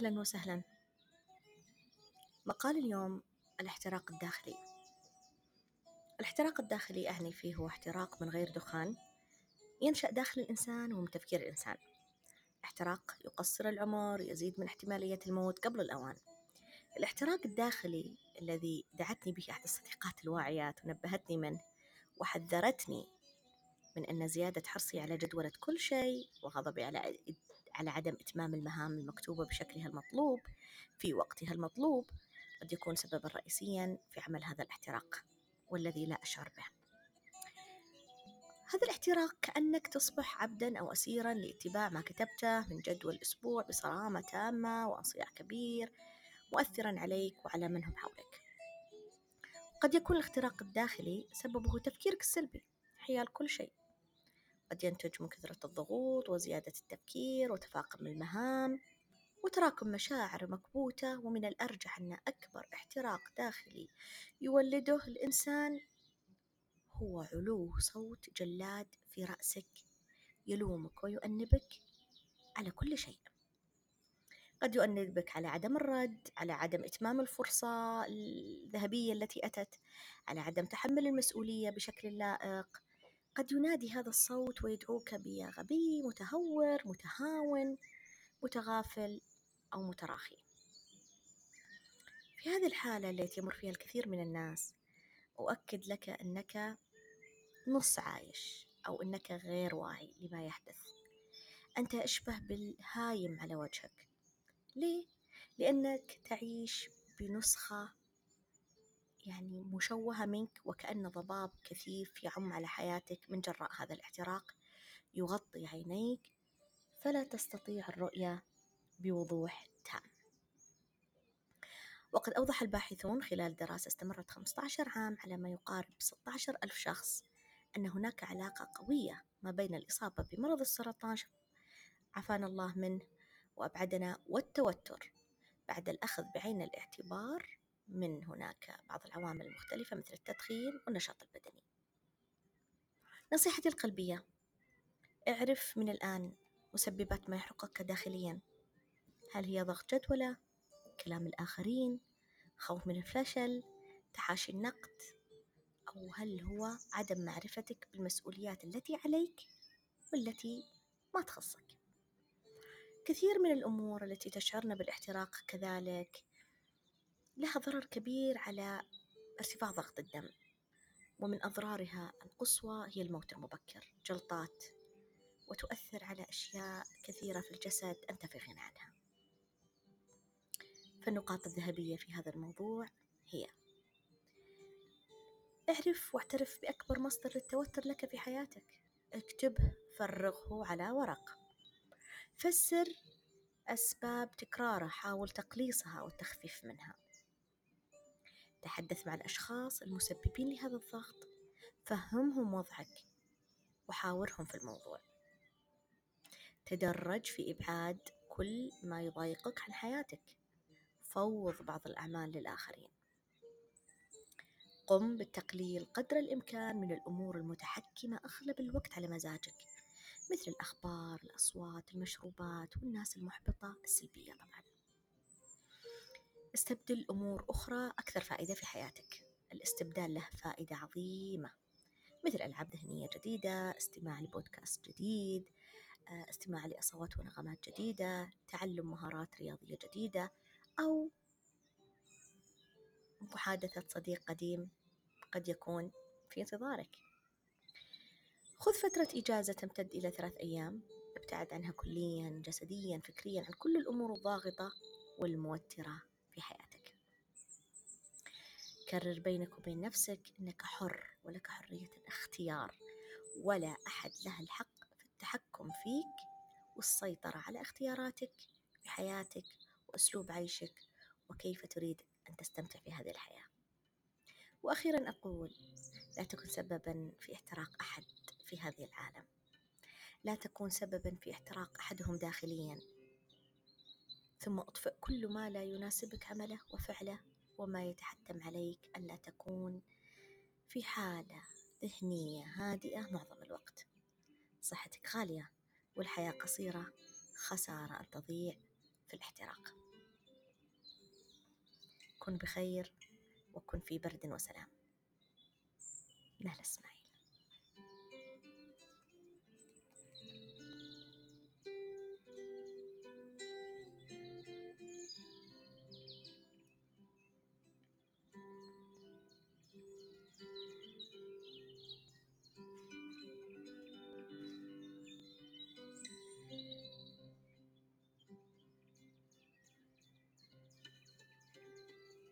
أهلا وسهلا. مقال اليوم الاحتراق الداخلي. الاحتراق الداخلي أعني فيه هو احتراق من غير دخان ينشأ داخل الإنسان ومن تفكير الإنسان. احتراق يقصر العمر يزيد من احتمالية الموت قبل الأوان. الاحتراق الداخلي الذي دعتني به أحد الصديقات الواعيات ونبهتني منه وحذرتني من أن زيادة حرصي على جدولة كل شيء وغضبي على على عدم إتمام المهام المكتوبة بشكلها المطلوب في وقتها المطلوب قد يكون سببا رئيسيا في عمل هذا الاحتراق والذي لا أشعر به. هذا الاحتراق كأنك تصبح عبدا أو أسيرا لاتباع ما كتبته من جدول الأسبوع بصرامة تامة وأصياع كبير مؤثرا عليك وعلى من هم حولك. قد يكون الاختراق الداخلي سببه تفكيرك السلبي حيال كل شيء. قد ينتج من كثرة الضغوط وزيادة التفكير وتفاقم المهام وتراكم مشاعر مكبوتة ومن الأرجح أن أكبر احتراق داخلي يولده الإنسان هو علو صوت جلاد في رأسك يلومك ويؤنبك على كل شيء. قد يؤنبك على عدم الرد على عدم إتمام الفرصة الذهبية التي أتت على عدم تحمل المسؤولية بشكل لائق قد ينادي هذا الصوت ويدعوك بيا غبي متهور متهاون متغافل أو متراخي. في هذه الحالة التي يمر فيها الكثير من الناس أؤكد لك أنك نص عايش أو أنك غير واعي لما يحدث. أنت أشبه بالهايم على وجهك. ليه؟ لأنك تعيش بنسخة يعني مشوهة منك وكأن ضباب كثيف يعم على حياتك من جراء هذا الاحتراق يغطي عينيك فلا تستطيع الرؤية بوضوح تام. وقد أوضح الباحثون خلال دراسة استمرت 15 عام على ما يقارب 16 ألف شخص أن هناك علاقة قوية ما بين الإصابة بمرض السرطان عافانا الله منه وأبعدنا والتوتر بعد الأخذ بعين الاعتبار من هناك بعض العوامل المختلفة مثل التدخين والنشاط البدني. نصيحتي القلبية اعرف من الآن مسببات ما يحرقك داخليا. هل هي ضغط جدولة كلام الآخرين خوف من الفشل تحاشي النقد أو هل هو عدم معرفتك بالمسؤوليات التي عليك والتي ما تخصك؟ كثير من الأمور التي تشعرنا بالاحتراق كذلك لها ضرر كبير على ارتفاع ضغط الدم ومن أضرارها القصوى هي الموت المبكر جلطات وتؤثر على أشياء كثيرة في الجسد أنت في غنى عنها. فالنقاط الذهبية في هذا الموضوع هي اعرف واعترف بأكبر مصدر للتوتر لك في حياتك. اكتبه فرغه على ورق. فسر أسباب تكراره حاول تقليصها والتخفيف منها. تحدث مع الأشخاص المسببين لهذا الضغط. فهمهم وضعك وحاورهم في الموضوع. تدرج في إبعاد كل ما يضايقك عن حياتك. فوض بعض الأعمال للآخرين. قم بالتقليل قدر الإمكان من الأمور المتحكمة أغلب الوقت على مزاجك مثل الأخبار الأصوات المشروبات والناس المحبطة السلبية طبعا. استبدل أمور أخرى أكثر فائدة في حياتك. الاستبدال له فائدة عظيمة. مثل ألعاب ذهنية جديدة استماع لبودكاست جديد آه، استماع لأصوات ونغمات جديدة تعلم مهارات رياضية جديدة أو محادثة صديق قديم قد يكون في انتظارك. خذ فترة إجازة تمتد إلى ثلاث أيام. ابتعد عنها كليا جسديا فكريا عن كل الأمور الضاغطة والموترة. كرر بينك وبين نفسك أنك حر ولك حرية الاختيار ولا أحد له الحق في التحكم فيك والسيطرة على اختياراتك في حياتك وأسلوب عيشك وكيف تريد أن تستمتع في هذه الحياة. وأخيرا أقول لا تكن سببا في احتراق أحد في هذه العالم. لا تكون سببا في احتراق أحدهم داخليا. ثم أطفئ كل ما لا يناسبك عمله وفعله وما يتحتم عليك ألا تكون في حالة ذهنية هادئة معظم الوقت. صحتك خالية والحياة قصيرة خسارة أن تضيع في الاحتراق. كن بخير وكن في برد وسلام. لا اسمعي